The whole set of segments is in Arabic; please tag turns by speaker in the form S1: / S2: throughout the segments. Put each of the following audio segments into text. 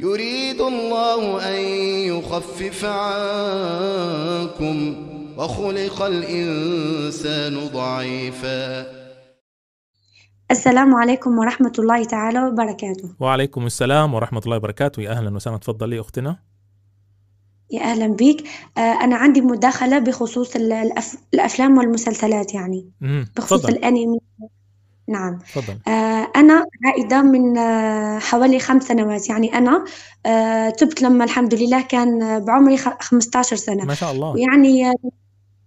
S1: يريد الله أن يخفف عنكم وخلق الإنسان ضعيفا.
S2: السلام عليكم ورحمة الله تعالى وبركاته.
S3: وعليكم السلام ورحمة الله وبركاته. يا أهلا وسهلا. تفضلي أختنا.
S2: يا أهلا بك آه، أنا عندي مداخلة بخصوص ال- الأف... الأفلام والمسلسلات يعني. بخصوص الأنمي. نعم.
S3: تفضل.
S2: آه، أنا عائدة من آه، حوالي خمس سنوات. يعني أنا آه، تبت لما الحمد لله كان بعمري خ- 15 سنة.
S3: ما شاء الله.
S2: ويعني آه،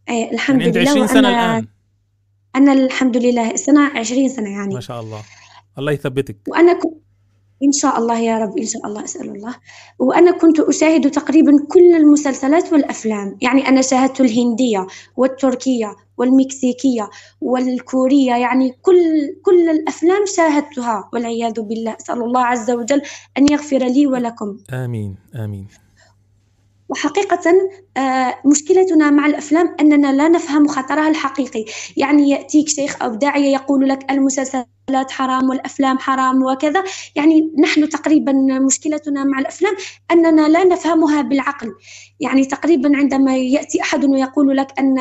S2: إيه، الحمد
S3: يعني
S2: لله
S3: 20 سنة الآن.
S2: أنا الحمد لله السنة 20 سنة يعني.
S3: ما شاء الله. الله يثبتك.
S2: وأنا كنت إن شاء الله يا رب إن شاء الله أسأل الله. وأنا كنت أشاهد تقريبا كل المسلسلات والأفلام. يعني أنا شاهدت الهندية والتركية والمكسيكية والكورية يعني كل كل الأفلام شاهدتها والعياذ بالله. أسأل الله عز وجل أن يغفر لي ولكم.
S3: آمين آمين.
S2: وحقيقة آه، مشكلتنا مع الأفلام أننا لا نفهم خطرها الحقيقي. يعني يأتيك شيخ أو داعية يقول لك المسلسلات حرام والأفلام حرام وكذا. يعني نحن تقريبا مشكلتنا مع الأفلام أننا لا نفهمها بالعقل. يعني تقريبا عندما يأتي أحد ويقول لك أن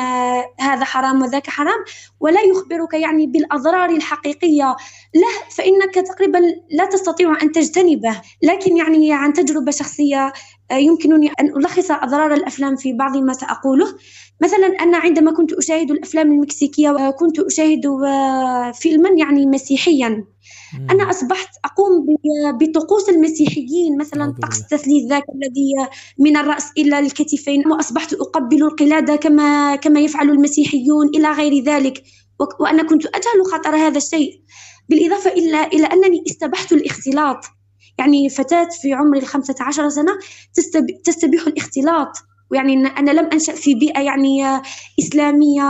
S2: هذا حرام وذاك حرام ولا يخبرك يعني بالأضرار الحقيقية له فإنك تقريبا لا تستطيع أن تجتنبه. لكن يعني عن تجربة شخصية آه، يمكنني أن ألخص أضرار الأفلام في بعض ما سأقوله. مثلا أنا عندما كنت أشاهد الأفلام المكسيكية وكنت أشاهد آه، فيلما يعني مسيحيا. أنا أصبحت أقوم بطقوس المسيحيين. مثلا طقس. التثليث ذاك الذي من الرأس إلى الكتفين. وأصبحت أقبل القلادة كما كما يفعل المسيحيون إلى غير ذلك. وأنا كنت أجهل خطر هذا الشيء. بالإضافة إلى إلى أنني استبحت الاختلاط. يعني فتاة في عمر الخمسة عشر سنة تستب- تستبيح الاختلاط. ويعني أنا لم أنشأ في بيئة يعني آه، إسلامية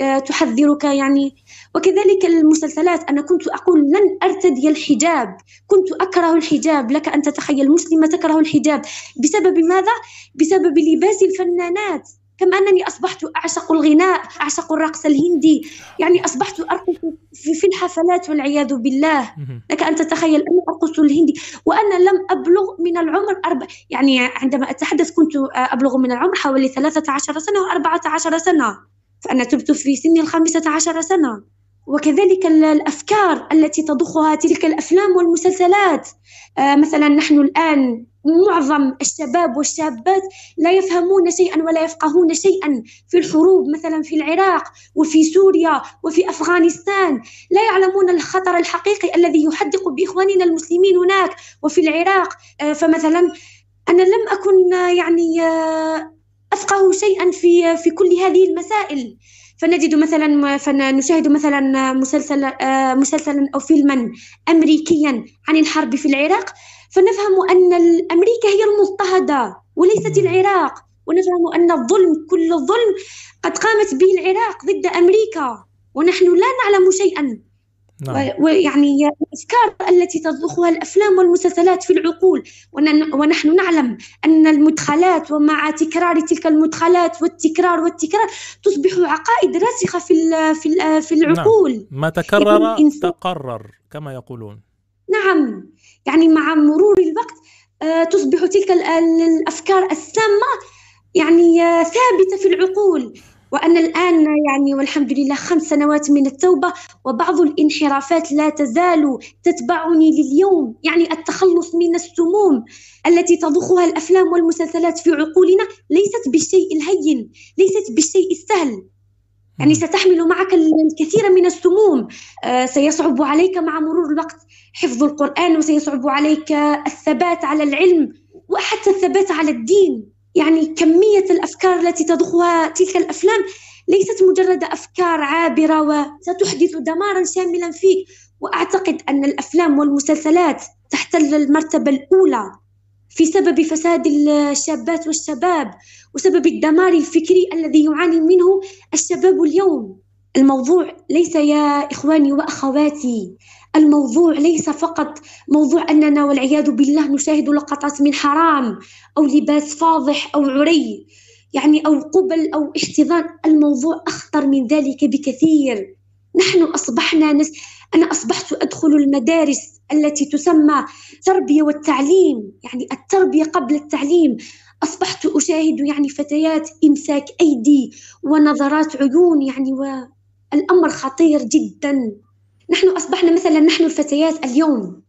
S2: آه، تحذرك يعني. وكذلك المسلسلات أنا كنت أقول لن أرتدي الحجاب. كنت أكره الحجاب. لك أن تتخيل مسلمة تكره الحجاب. بسبب ماذا؟ بسبب لباس الفنانات. كما أنني أصبحت أعشق الغناء أعشق الرقص الهندي. يعني أصبحت أرقص في, الحفلات والعياذ بالله. لك أن تتخيل أنا أرقص الهندي. وأنا لم أبلغ من العمر أربع يعني عندما أتحدث كنت أبلغ من العمر حوالي 13 سنة و14 سنة. فأنا تبت في سن الخامسة عشر سنة. وكذلك ال- الأفكار التي تضخها تلك الأفلام والمسلسلات. آه، مثلا نحن الآن معظم الشباب والشابات لا يفهمون شيئا ولا يفقهون شيئا في الحروب مثلا في العراق وفي سوريا وفي أفغانستان. لا يعلمون الخطر الحقيقي الذي يحدق بإخواننا المسلمين هناك وفي العراق. آه، فمثلا أنا لم آه، يعني آه، أفقه شيئا في في كل هذه المسائل. فنجد مثلا فنشاهد مثلا مسلسل آه، مسلسلا أو فيلما أمريكيا عن الحرب في العراق فنفهم أن ال- أمريكا هي المضطهدة وليست. العراق ونفهم أن الظلم كل الظلم قد قامت به العراق ضد أمريكا ونحن لا نعلم شيئا
S3: نعم.
S2: و- ويعني الأفكار التي تضخها الأفلام والمسلسلات في العقول. ون- ونحن نعلم أن المدخلات ومع تكرار تلك المدخلات والتكرار والتكرار تصبح عقائد راسخة في ال- في ال- في العقول.
S3: ما تكرر تقرر كما يقولون.
S2: نعم. يعني مع مرور الوقت آه، تصبح تلك ال- ال- الأفكار السامة يعني آه، ثابتة في العقول. وأنا الآن يعني والحمد لله خمس سنوات من التوبة وبعض الانحرافات لا تزال تتبعني لليوم يعني التخلص من السموم التي تضخها الأفلام والمسلسلات في عقولنا ليست بالشيء الهين ليست بالشيء السهل. يعني. ستحمل معك الكثير من السموم. آه، سيصعب عليك مع مرور الوقت حفظ القرآن وسيصعب عليك الثبات على العلم وحتى الثبات على الدين. يعني كمية الأفكار التي تضخها تلك الأفلام ليست مجرد أفكار عابرة وستحدث دمارا شاملا فيك. وأعتقد أن الأفلام والمسلسلات تحتل المرتبة الأولى في سبب فساد الشابات والشباب وسبب الدمار الفكري الذي يعاني منه الشباب اليوم. الموضوع ليس يا إخواني وأخواتي الموضوع ليس فقط موضوع أننا والعياذ بالله نشاهد لقطات من حرام أو لباس فاضح أو عري يعني أو قبل أو احتضان الموضوع أخطر من ذلك بكثير. نحن أصبحنا نس... أنا أصبحت أدخل المدارس التي تسمى تربية والتعليم يعني التربية قبل التعليم. أصبحت أشاهد يعني فتيات إمساك أيدي ونظرات عيون يعني والأمر خطير جدا. نحن أصبحنا مثلا نحن الفتيات اليوم.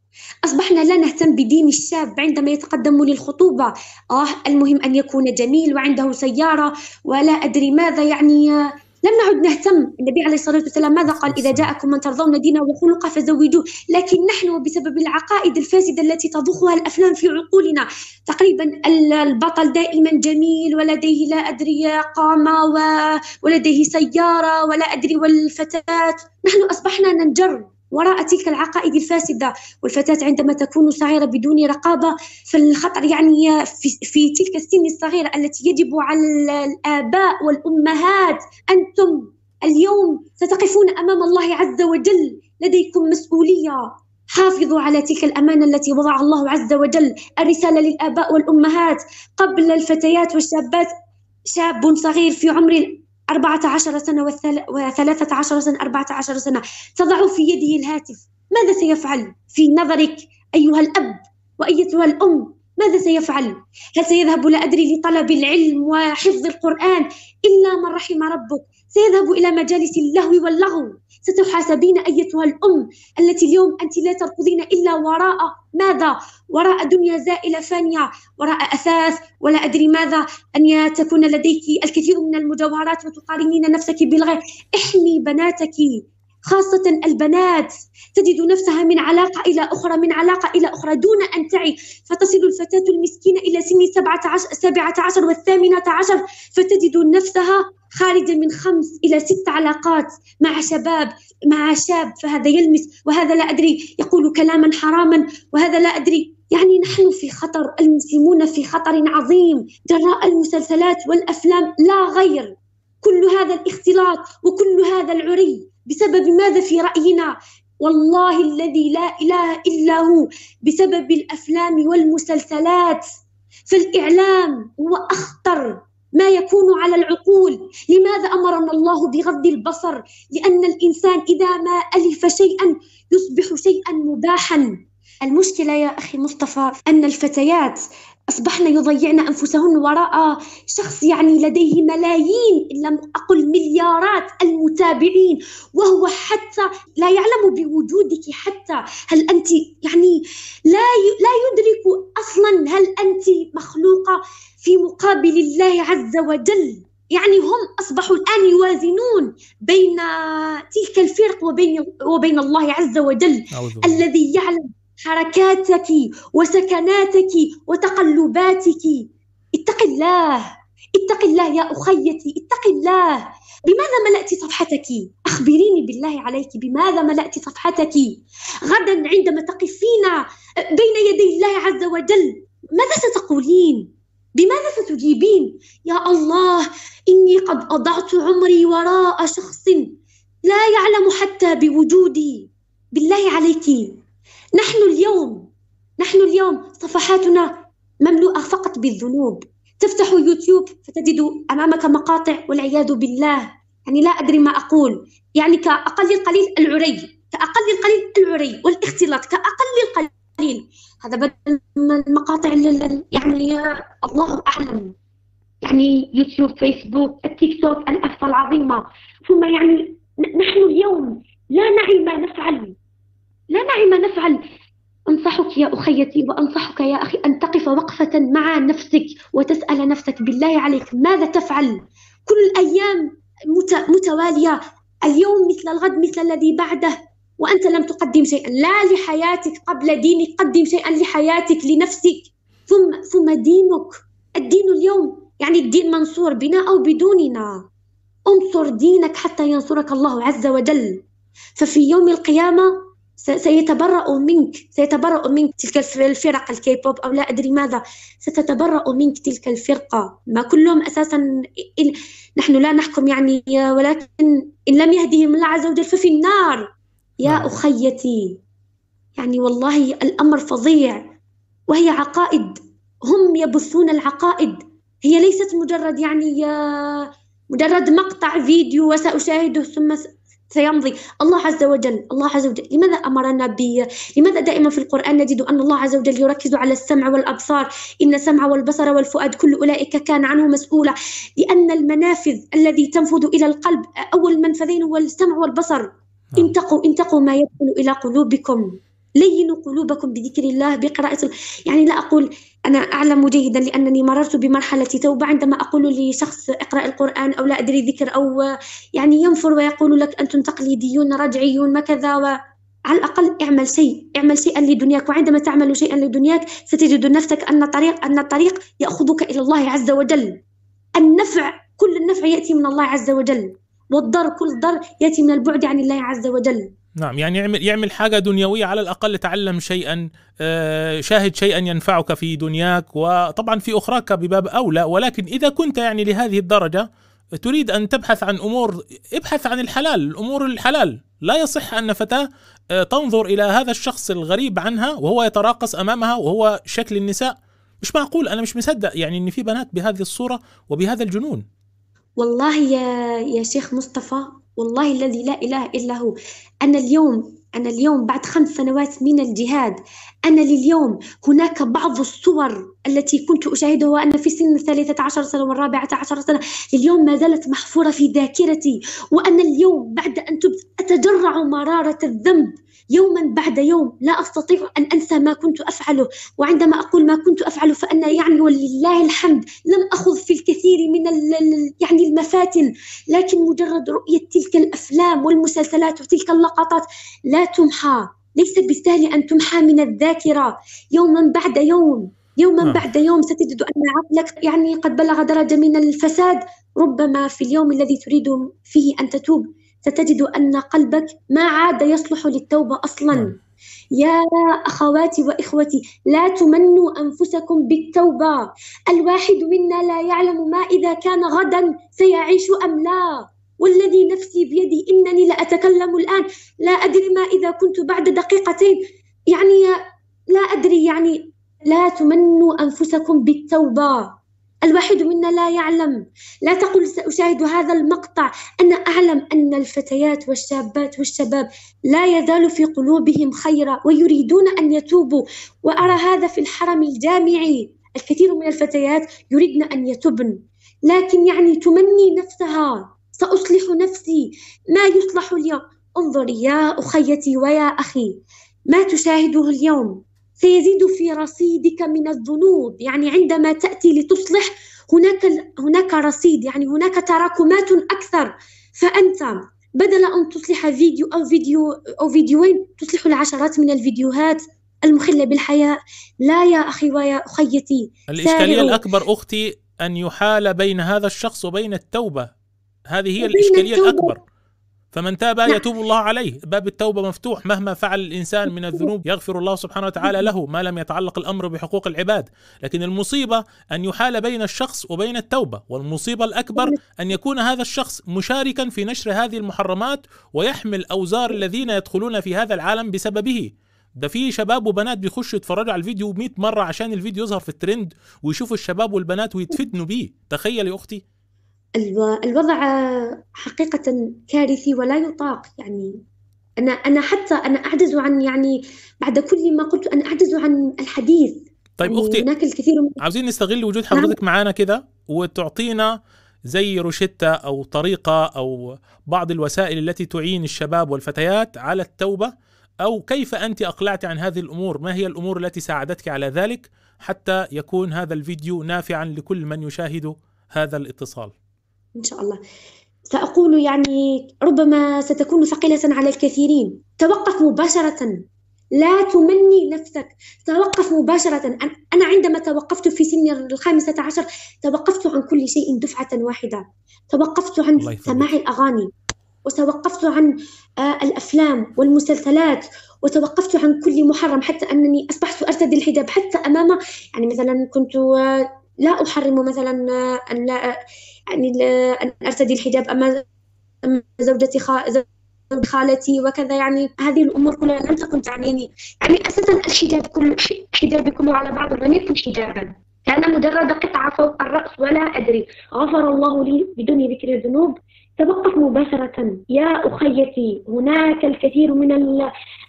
S2: أصبحنا لا نهتم بدين الشاب عندما يتقدم للخطوبة. آه المهم أن يكون جميل وعنده سيارة ولا أدري ماذا يعني لم نعد نهتم. النبي عليه الصلاة والسلام ماذا قال؟ إذا جاءكم من ترضون دينه وخلقه فزوجوه لكن نحن بسبب العقائد الفاسدة التي تضخها الأفلام في عقولنا تقريبا البطل دائما جميل ولديه لا أدري قامة ولديه سيارة ولا أدري والفتاة. نحن أصبحنا ننجر وراء تلك العقائد الفاسدة. والفتاة عندما تكون صغيرة بدون رقابة فالخطر يعني في, في تلك السن الصغيرة التي يجب على الآباء والأمهات أنتم اليوم ستقفون أمام الله عز وجل. لديكم مسؤولية. حافظوا على تلك الأمانة التي وضع الله عز وجل. الرسالة للآباء والأمهات. قبل الفتيات والشابات شاب صغير في عمر أربعة عشر سنة وثلاثة عشر سنة أربعة عشر سنة. تضع في يده الهاتف. ماذا سيفعل في نظرك أيها الأب وأيتها الأم؟ ماذا سيفعل؟ هل سيذهب لا أدري لطلب العلم وحفظ القرآن إلا من رحم ربك سيذهب إلى مجالس اللهو واللغو ستحاسبين أيتها الأم التي اليوم أنت لا تركضين إلا وراء ماذا؟ وراء دنيا زائلة فانية وراء أثاث ولا أدري ماذا أن تكون لديك الكثير من المجوهرات وتقارنين نفسك بالغير احمي بناتك خاصة البنات تجد نفسها من علاقة إلى أخرى من علاقة إلى أخرى دون أن تعي. فتصل الفتاة المسكينة إلى سن سبعة عشر, سبعة عشر والثامنة عشر فتجد نفسها خارجة من خمس إلى ست علاقات مع شباب مع شاب فهذا يلمس وهذا لا أدري يقول كلاما حراما وهذا لا أدري. يعني نحن في خطر المسلمون في خطر عظيم. جراء المسلسلات والأفلام لا غير. كل هذا الاختلاط وكل هذا العري. بسبب ماذا في رأينا؟ والله الذي لا إله إلا هو بسبب الأفلام والمسلسلات. فالإعلام هو أخطر ما يكون على العقول. لماذا أمرنا الله بغض البصر؟ لأن الإنسان إذا ما ألف شيئا يصبح شيئا مباحا. المشكلة يا أخي مصطفى أن الفتيات أصبحن يضيعن أنفسهن وراء شخص يعني لديه ملايين إن لم أقل مليارات المتابعين وهو حتى لا يعلم بوجودك حتى. هل أنت يعني لا لا يدرك أصلا هل أنت مخلوقة في مقابل الله عز وجل؟ يعني هم أصبحوا الآن يوازنون بين تلك الفرق وبين وبين الله عز وجل الذي يعلم حركاتك وسكناتك وتقلباتك اتق الله اتق الله يا أخيتي اتق الله بماذا ملأت صفحتك؟ أخبريني بالله عليك بماذا ملأت صفحتك؟ غدا عندما تقفين بين يدي الله عز وجل ماذا ستقولين؟ بماذا ستجيبين؟ يا الله إني قد أضعت عمري وراء شخص لا يعلم حتى بوجودي بالله عليك نحن اليوم نحن اليوم صفحاتنا مملوءة فقط بالذنوب. تفتح يوتيوب فتجد أمامك مقاطع والعياذ بالله. يعني لا أدري ما أقول. يعني كأقل القليل العري كأقل القليل العري والاختلاط كأقل القليل. هذا بدل المقاطع يعني الله أعلم. يعني يوتيوب فيسبوك التيك توك الأفة العظيمة. ثم يعني نحن اليوم لا نعي ما نفعل. لا نعي ما نفعل. أنصحك يا أخيتي وأنصحك يا أخي أن تقف وقفة مع نفسك وتسأل نفسك بالله عليك ماذا تفعل؟ كل الأيام متوالية. اليوم مثل الغد مثل الذي بعده. وأنت لم تقدم شيئا. لا لحياتك قبل دينك قدم شيئا لحياتك لنفسك. ثم ثم دينك. الدين اليوم يعني الدين منصور بنا أو بدوننا. انصر دينك حتى ينصرك الله عز وجل. ففي يوم القيامة سيتبرأ منك سيتبرأ منك تلك الفرق الكي بوب أو لا أدري ماذا. ستتبرأ منك تلك الفرقة. ما كلهم أساسا نحن لا نحكم يعني ولكن إن لم يهدهم الله عز وجل ففي النار. يا نعم. أخيتي يعني والله الأمر فظيع. وهي عقائد. هم يبثون العقائد. هي ليست مجرد يعني مجرد مقطع فيديو وسأشاهده ثم سيمضي. الله عز وجل الله عز وجل لماذا أمرنا ب لماذا دائما في القرآن نجد أن الله عز وجل يركز على السمع والأبصار؟ إن السمع والبصر والفؤاد كل أولئك كان عنه مسؤولا. لأن المنافذ الذي تنفذ إلى القلب أول منفذين هو السمع والبصر. نعم. انتقوا انتقوا ما يدخل إلى قلوبكم. لينوا قلوبكم بذكر الله بقراءة يعني لا أقول أنا أعلم جيدا لأنني مررت بمرحلة توبة عندما أقول لشخص اقرأ القرآن أو لا أدري ذكر أو يعني ينفر ويقول لك أنتم تقليديون رجعيون ما كذا و على الأقل اعمل شيء اعمل شيئا لدنياك. وعندما تعمل شيئا لدنياك ستجد نفسك أن الطريق أن الطريق يأخذك إلى الله عز وجل. النفع كل النفع يأتي من الله عز وجل. والضر كل الضر يأتي من البعد عن الله عز وجل.
S3: نعم يعني يعمل يعمل حاجة دنيوية على الأقل تعلم شيئا آه، شاهد شيئا ينفعك في دنياك وطبعا في أخراك بباب أولى. ولكن إذا كنت يعني لهذه الدرجة تريد أن تبحث عن أمور ابحث عن الحلال الأمور الحلال. لا يصح أن فتاة آه، تنظر إلى هذا الشخص الغريب عنها وهو يتراقص أمامها وهو شكل النساء. مش معقول أنا مش مصدق يعني إن في بنات بهذه الصورة وبهذا الجنون.
S2: والله يا يا شيخ مصطفى والله الذي لا إله إلا هو. أنا اليوم أنا اليوم بعد خمس سنوات من الجهاد أنا لليوم هناك بعض الصور التي كنت أشاهدها وأنا في سن الثالثة عشر سنة والرابعة عشر سنة. اليوم ما زالت محفورة في ذاكرتي وأنا اليوم بعد أن تبت أتجرع مرارة الذنب. يوما بعد يوم لا أستطيع أن أنسى ما كنت أفعله. وعندما أقول ما كنت أفعله فأنا يعني ولله الحمد لم أخذ في الكثير من يعني المفاتن. لكن مجرد رؤية تلك الأفلام والمسلسلات وتلك اللقطات لا تمحى. ليس بالسهل أن تمحى من الذاكرة. يوما بعد يوم يوما آه. بعد يوم ستجد أن عقلك يعني قد بلغ درجة من الفساد. ربما في اليوم الذي تريد فيه أن تتوب ستجد أن قلبك ما عاد يصلح للتوبة أصلا. نعم. يا أخواتي وإخوتي لا تمنوا أنفسكم بالتوبة. الواحد منا لا يعلم ما إذا كان غدا سيعيش أم لا. والذي نفسي بيدي إنني لأتكلم الآن. لا أدري ما إذا كنت بعد دقيقتين. يعني لا أدري يعني لا تمنوا أنفسكم بالتوبة. الواحد منا لا يعلم. لا تقل سأشاهد هذا المقطع أنا أعلم أن الفتيات والشابات والشباب لا يزال في قلوبهم خيرا ويريدون أن يتوبوا. وأرى هذا في الحرم الجامعي الكثير من الفتيات يريدن أن يتبن. لكن يعني تمني نفسها. سأصلح نفسي. ما يصلح اليوم؟ انظري يا أخيتي ويا أخي. ما تشاهده اليوم؟ سيزيد في رصيدك من الذنوب. يعني عندما تأتي لتصلح هناك هناك رصيد. يعني هناك تراكمات أكثر. فأنت بدل أن تصلح فيديو أو فيديو أو فيديوين تصلح العشرات من الفيديوهات المخلة بالحياة. لا يا أخي ويا أخيتي.
S3: الإشكالية الأكبر أختي أن يحال بين هذا الشخص وبين التوبة. هذه هي الإشكالية التوبة. الأكبر. فمن تاب نعم. يتوب الله عليه. باب التوبة مفتوح. مهما فعل الإنسان من الذنوب يغفر الله سبحانه وتعالى له ما لم يتعلق الأمر بحقوق العباد. لكن المصيبة أن يحال بين الشخص وبين التوبة والمصيبة الأكبر أن يكون هذا الشخص مشاركا في نشر هذه المحرمات ويحمل أوزار الذين يدخلون في هذا العالم بسببه. ده في شباب وبنات بيخشوا يتفرجوا على الفيديو 100 مرة عشان الفيديو يظهر في الترند ويشوفوا الشباب والبنات ويتفتنوا بيه. تخيل يا أختي.
S2: الوضع حقيقة كارثي ولا يطاق يعني أنا أنا حتى أنا أعجز عن يعني بعد كل ما قلت أنا أعجز عن الحديث.
S3: طيب يعني أختي هناك الكثير من عاوزين نستغل وجود نعم. حضرتك معانا كده وتعطينا زي روشتة أو طريقة أو بعض الوسائل التي تعين الشباب والفتيات على التوبة أو كيف أنت أقلعت عن هذه الأمور؟ ما هي الأمور التي ساعدتك على ذلك حتى يكون هذا الفيديو نافعا لكل من يشاهد هذا الاتصال؟
S2: إن شاء الله. سأقول يعني ربما ستكون ثقيلة على الكثيرين. توقف مباشرة. لا تمني نفسك. توقف مباشرة. أنا عندما توقفت في سن الخامسة عشر توقفت عن كل شيء دفعة واحدة. توقفت عن سماع الأغاني. وتوقفت عن آه، الأفلام والمسلسلات. وتوقفت عن كل محرم. حتى أنني أصبحت أرتدي الحجاب. حتى أمام يعني مثلا كنت لا أحرم مثلا أن لا يعني أن أرتدي الحجاب أمام زوجتي خالتي وكذا يعني هذه الأمور كلها لم تكن تعنيني. يعني أساسا الحجاب كل حجابكم على بعض لم يكن حجابا. كان مجرد قطعة فوق الرأس ولا أدري. غفر الله لي بدون ذكر الذنوب. توقف مباشرة. يا أخيتي هناك الكثير من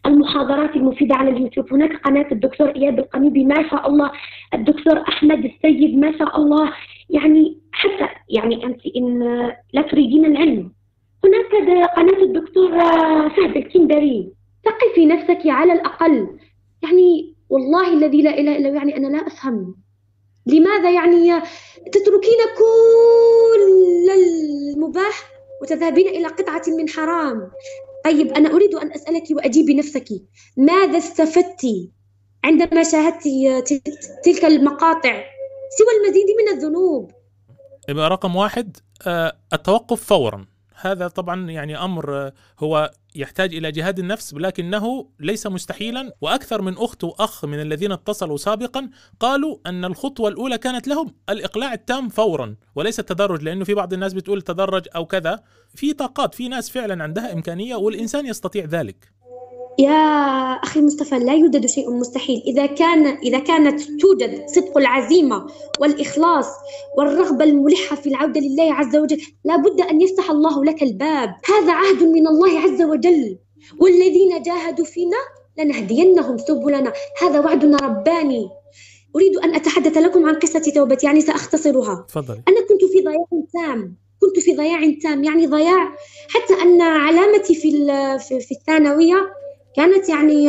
S2: المحاضرات المفيدة على اليوتيوب. هناك قناة الدكتور إياد القنيبي ما شاء الله الدكتور أحمد السيد ما شاء الله. يعني حتى يعني أنت إن لا تريدين العلم. هناك قناة الدكتور فهد الكندري. ثقفي نفسك على الأقل. يعني والله الذي لا إله إلا يعني أنا لا أفهم. لماذا يعني تتركين كل المباح؟ وتذهبين إلى قطعة من حرام. طيب أنا أريد أن أسألك وأجيبي نفسك. ماذا استفدت عندما شاهدت تلك المقاطع؟ سوى المزيد من الذنوب.
S3: يبقى رقم واحد آه، التوقف فورا. هذا طبعا يعني أمر هو يحتاج إلى جهاد النفس لكنه ليس مستحيلا. وأكثر من أخت وأخ من الذين اتصلوا سابقا قالوا أن الخطوة الأولى كانت لهم الإقلاع التام فورا وليس التدرج لأنه في بعض الناس بتقول تدرج أو كذا. في طاقات في ناس فعلا عندها إمكانية والإنسان يستطيع ذلك.
S2: يا أخي مصطفى لا يوجد شيء مستحيل. إذا كان إذا كانت توجد صدق العزيمة والإخلاص والرغبة الملحة في العودة لله عز وجل لا بد أن يفتح الله لك الباب. هذا عهد من الله عز وجل. والذين جاهدوا فينا لنهدينهم سبلنا. هذا وعدنا رباني. أريد أن أتحدث لكم عن قصة توبتي يعني سأختصرها.
S3: تفضل
S2: أنا كنت في ضياع تام. كنت في ضياع تام يعني ضياع حتى أن علامتي في في الثانوية كانت يعني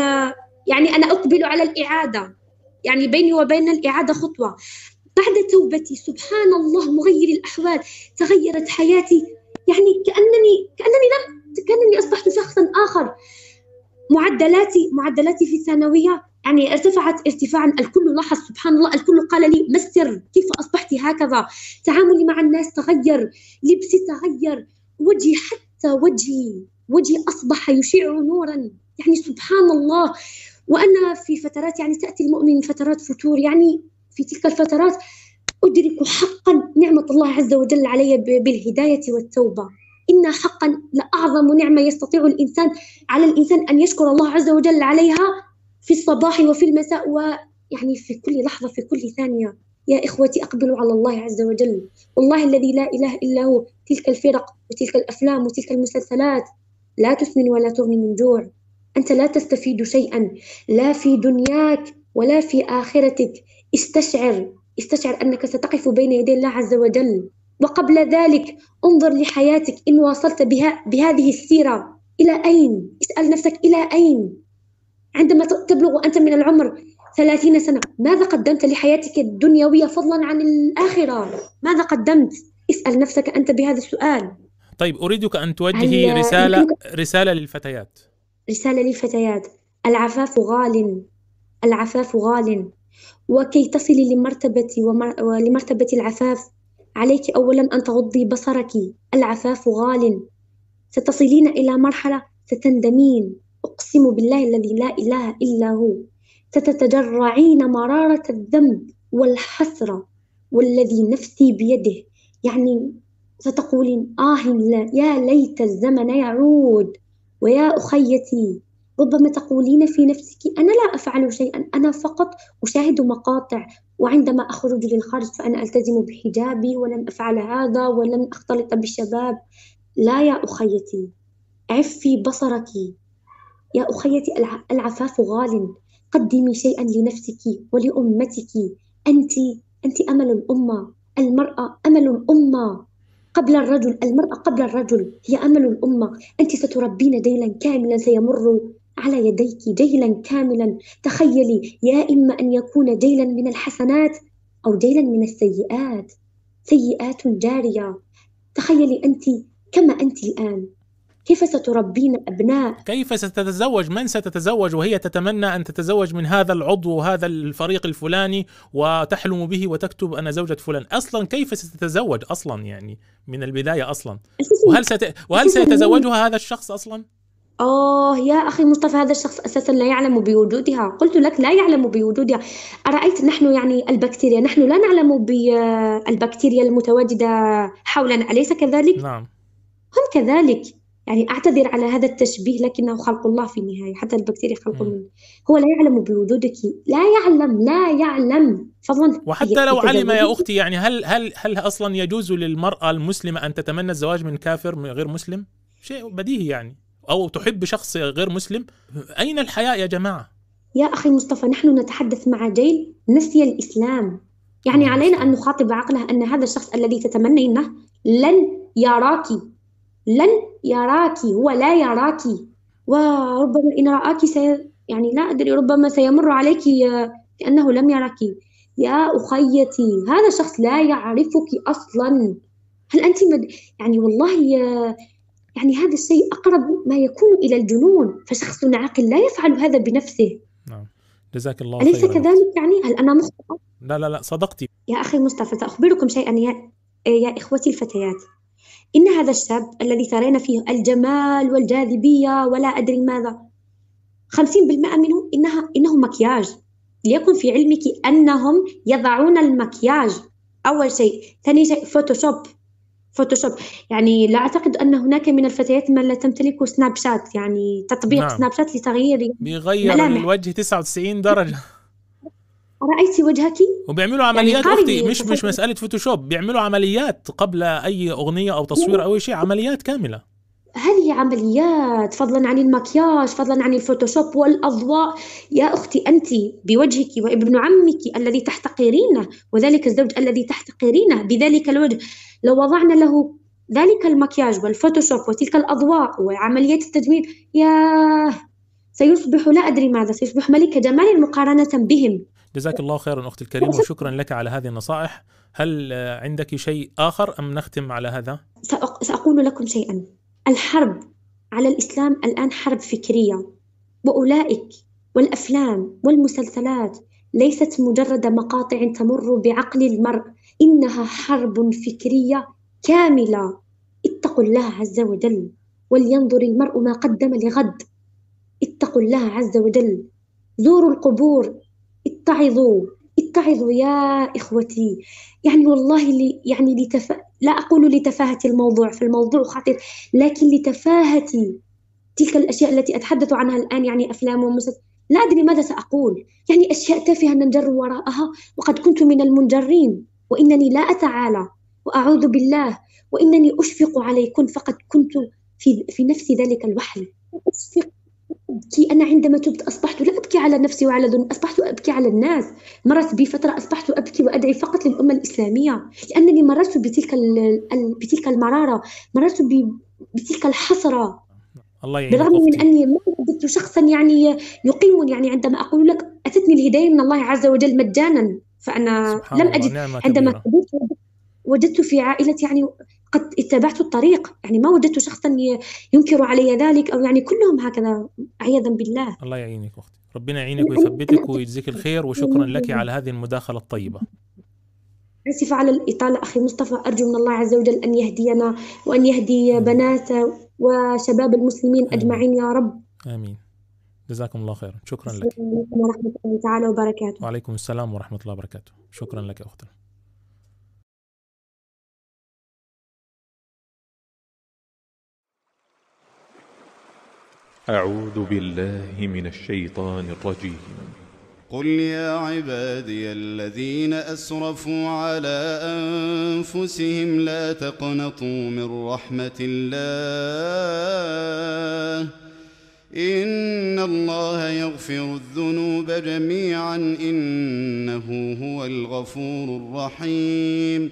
S2: يعني أنا أقبل على الإعادة. يعني بيني وبين الإعادة خطوة. بعد توبتي سبحان الله مغير الأحوال تغيرت حياتي. يعني كأنني كأنني لم كأنني أصبحت شخصا آخر. معدلاتي معدلاتي في الثانوية يعني ارتفعت ارتفاعا. الكل لاحظ سبحان الله الكل قال لي ما السر؟ كيف أصبحت هكذا؟ تعاملي مع الناس تغير لبسي تغير وجهي حتى وجهي وجهي أصبح يشع نورا. يعني سبحان الله وأنا في فترات يعني تأتي المؤمن فترات فتور يعني في تلك الفترات أدرك حقا نعمة الله عز وجل علي بالهداية والتوبة. إن حقا لأعظم نعمة يستطيع الإنسان على الإنسان أن يشكر الله عز وجل عليها في الصباح وفي المساء ويعني في كل لحظة في كل ثانية. يا إخوتي أقبلوا على الله عز وجل. والله الذي لا إله إلا هو. تلك الفرق وتلك الأفلام وتلك المسلسلات. لا تسمن ولا تغني من جوع. أنت لا تستفيد شيئا لا في دنياك ولا في آخرتك استشعر استشعر أنك ستقف بين يدي الله عز وجل وقبل ذلك انظر لحياتك إن واصلت بها بهذه السيرة إلى أين؟ اسأل نفسك إلى أين؟ عندما تبلغ أنت من العمر ثلاثين سنة ماذا قدمت لحياتك الدنيوية فضلا عن الآخرة؟ ماذا قدمت؟ اسأل نفسك أنت بهذا السؤال
S3: طيب أريدك أن توجهي رسالة رسالة للفتيات
S2: رسالة للفتيات العفاف غال. العفاف غال. وكي تصلي لمرتبة ولمرتبة العفاف عليك أولا أن تغضي بصرك. العفاف غال. ستصلين إلى مرحلة ستندمين. أقسم بالله الذي لا إله إلا هو. ستتجرعين مرارة الذنب والحسرة. والذي نفسي بيده. يعني ستقولين آه لا يا ليت الزمن يعود. ويا أخيتي ربما تقولين في نفسك أنا لا أفعل شيئا أنا فقط أشاهد مقاطع وعندما أخرج للخارج فأنا ألتزم بحجابي ولن أفعل هذا ولن أختلط بالشباب. لا يا أخيتي عفي بصرك. يا أخيتي العفاف غال. قدمي شيئا لنفسك ولأمتك. أنت أنت أمل الأمة المرأة أمل الأمة. قبل الرجل المرأة قبل الرجل. هي أمل الأمة. أنت ستربين ديلا كاملا سيمر على يديك ديلا كاملا. تخيلي يا إما أن يكون ديلا من الحسنات أو ديلا من السيئات. سيئات جارية. تخيلي أنت كما أنت الآن. كيف ستربين أبناء؟
S3: كيف ستتزوج؟ من ستتزوج؟ وهي تتمنى أن تتزوج من هذا العضو وهذا الفريق الفلاني وتحلم به وتكتب أنا زوجة فلان. أصلا كيف ستتزوج أصلا يعني من البداية أصلا؟ وهل, ست... وهل سيتزوجها هذا الشخص أصلا؟
S2: آه يا أخي مصطفى هذا الشخص أساسا لا يعلم بوجودها. قلت لك لا يعلم بوجودها. أرأيت نحن يعني البكتيريا؟ نحن لا نعلم بالبكتيريا المتواجدة حولنا. أليس كذلك؟
S3: نعم.
S2: هم كذلك. يعني أعتذر على هذا التشبيه لكنه خلق الله في النهاية حتى البكتيريا خلق. منه هو لا يعلم بوجودك لا يعلم لا يعلم فضلا
S3: وحتى لو علم يا. أختي يعني هل هل هل أصلا يجوز للمرأة المسلمة أن تتمنى الزواج من كافر من غير مسلم؟ شيء بديهي يعني أو تحب شخص غير مسلم أين الحياء يا جماعة؟
S2: يا أخي مصطفى نحن نتحدث مع جيل نسي الإسلام يعني علينا أن. نخاطب عقله أن هذا الشخص الذي تتمنينه لن يراك لن يراك هو لا يراك. وربما إن رآك سي يعني لا أدري ربما سيمر عليك آه، كأنه لم يراك. يا أخيتي هذا الشخص لا يعرفك أصلا. هل أنت مد... يعني والله آه، يعني هذا الشيء أقرب ما يكون إلى الجنون. فشخص عاقل لا يفعل هذا بنفسه.
S3: نعم. جزاك الله
S2: أليس
S3: خيرا.
S2: كذلك يعني؟ هل أنا مخطئة؟
S3: لا لا لا صدقتي.
S2: يا أخي مصطفى سأخبركم شيئا يا, يا إخوتي الفتيات. إن هذا الشاب الذي ترين فيه الجمال والجاذبية ولا أدري ماذا خمسين بالمئة منه إنها إنه مكياج. ليكن في علمك أنهم يضعون المكياج. أول شيء. ثاني شيء فوتوشوب. فوتوشوب. يعني لا أعتقد أن هناك من الفتيات من لا تمتلك سناب شات. يعني تطبيق
S3: نعم.
S2: سناب شات لتغيير
S3: بيغير
S2: ملامح.
S3: الوجه 99 درجة.
S2: رأيت وجهك؟
S3: وبيعملوا عمليات
S2: قارني
S3: أختي مش مش. مسألة فوتوشوب بيعملوا عمليات قبل أي أغنية أو تصوير أو أي شيء عمليات كاملة.
S2: هذه عمليات؟ فضلا عن المكياج فضلا عن الفوتوشوب والأضواء. يا أختي أنت بوجهك وابن عمك الذي تحتقرينه وذلك الزوج الذي تحتقرينه بذلك الوجه. لو وضعنا له ذلك المكياج والفوتوشوب وتلك الأضواء وعمليات التجميل ياه! سيصبح لا أدري ماذا سيصبح ملك جمال مقارنة بهم.
S3: جزاك الله خيرا أختي الكريمة وشكرا لك على هذه النصائح. هل عندك شيء آخر أم نختم على هذا؟
S2: سأق- سأقول لكم شيئا. الحرب على الإسلام الآن حرب فكرية وأولئك والأفلام والمسلسلات ليست مجرد مقاطع تمر بعقل المرء إنها حرب فكرية كاملة. اتقوا الله عز وجل ولينظر المرء ما قدم لغد. اتقوا الله عز وجل. زوروا القبور اتعظوا اتعظوا يا إخوتي. يعني والله لي يعني لتف... لا أقول لتفاهة الموضوع فالموضوع خطير لكن لتفاهة تلك الأشياء التي أتحدث عنها الآن يعني أفلام ومسلسلات لا أدري ماذا سأقول. يعني أشياء تافهة ننجر وراءها وقد كنت من المنجرين وإنني لا أتعالى وأعوذ بالله وإنني أشفق عليكن فقد كنت في, في نفس ذلك الوحل. أشفق أبكي أنا عندما تبت أصبحت لا أبكي على نفسي وعلى ذنوب أصبحت أبكي على الناس. مرت بي فترة أصبحت أبكي وأدعي فقط للأمة الإسلامية. لأنني مررت بتلك بتلك المرارة مررت بتلك الحسرة.
S3: الله يعينك
S2: بالرغم من أني ما وجدت شخصا يعني يقيم يعني عندما أقول لك أتتني الهداية من الله عز وجل مجانا. فأنا
S3: سبحان
S2: لم
S3: نعمة
S2: عندما وجدت في عائلتي يعني قد اتبعت الطريق. يعني ما وجدت شخصا ينكر علي ذلك أو يعني كلهم هكذا عياذا بالله.
S3: الله يعينك أختي. ربنا يعينك ويثبتك ويجزيك الخير وشكرا لك على هذه المداخلة الطيبة.
S2: آسفة على الإطالة أخي مصطفى. أرجو من الله عز وجل أن يهدينا وأن يهدي بنات وشباب المسلمين أجمعين يا رب.
S3: آمين. جزاكم الله خيرا. شكرا لك.
S2: ورحمة الله تعالى وبركاته.
S3: وعليكم السلام ورحمة الله وبركاته. شكرا لك يا
S4: أعوذ بالله من الشيطان الرجيم.
S1: قل يا عبادي الذين أسرفوا على أنفسهم لا تقنطوا من رحمة الله. إن الله يغفر الذنوب جميعا إنه هو الغفور الرحيم.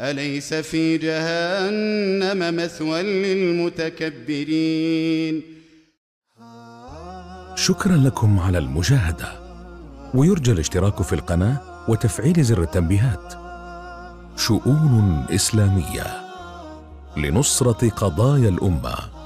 S1: أليس في جهنم مثوى للمتكبرين؟
S5: شكرا لكم على المشاهدة. ويرجى الاشتراك في القناة وتفعيل زر التنبيهات. شؤون إسلامية. لنصرة قضايا الأمة.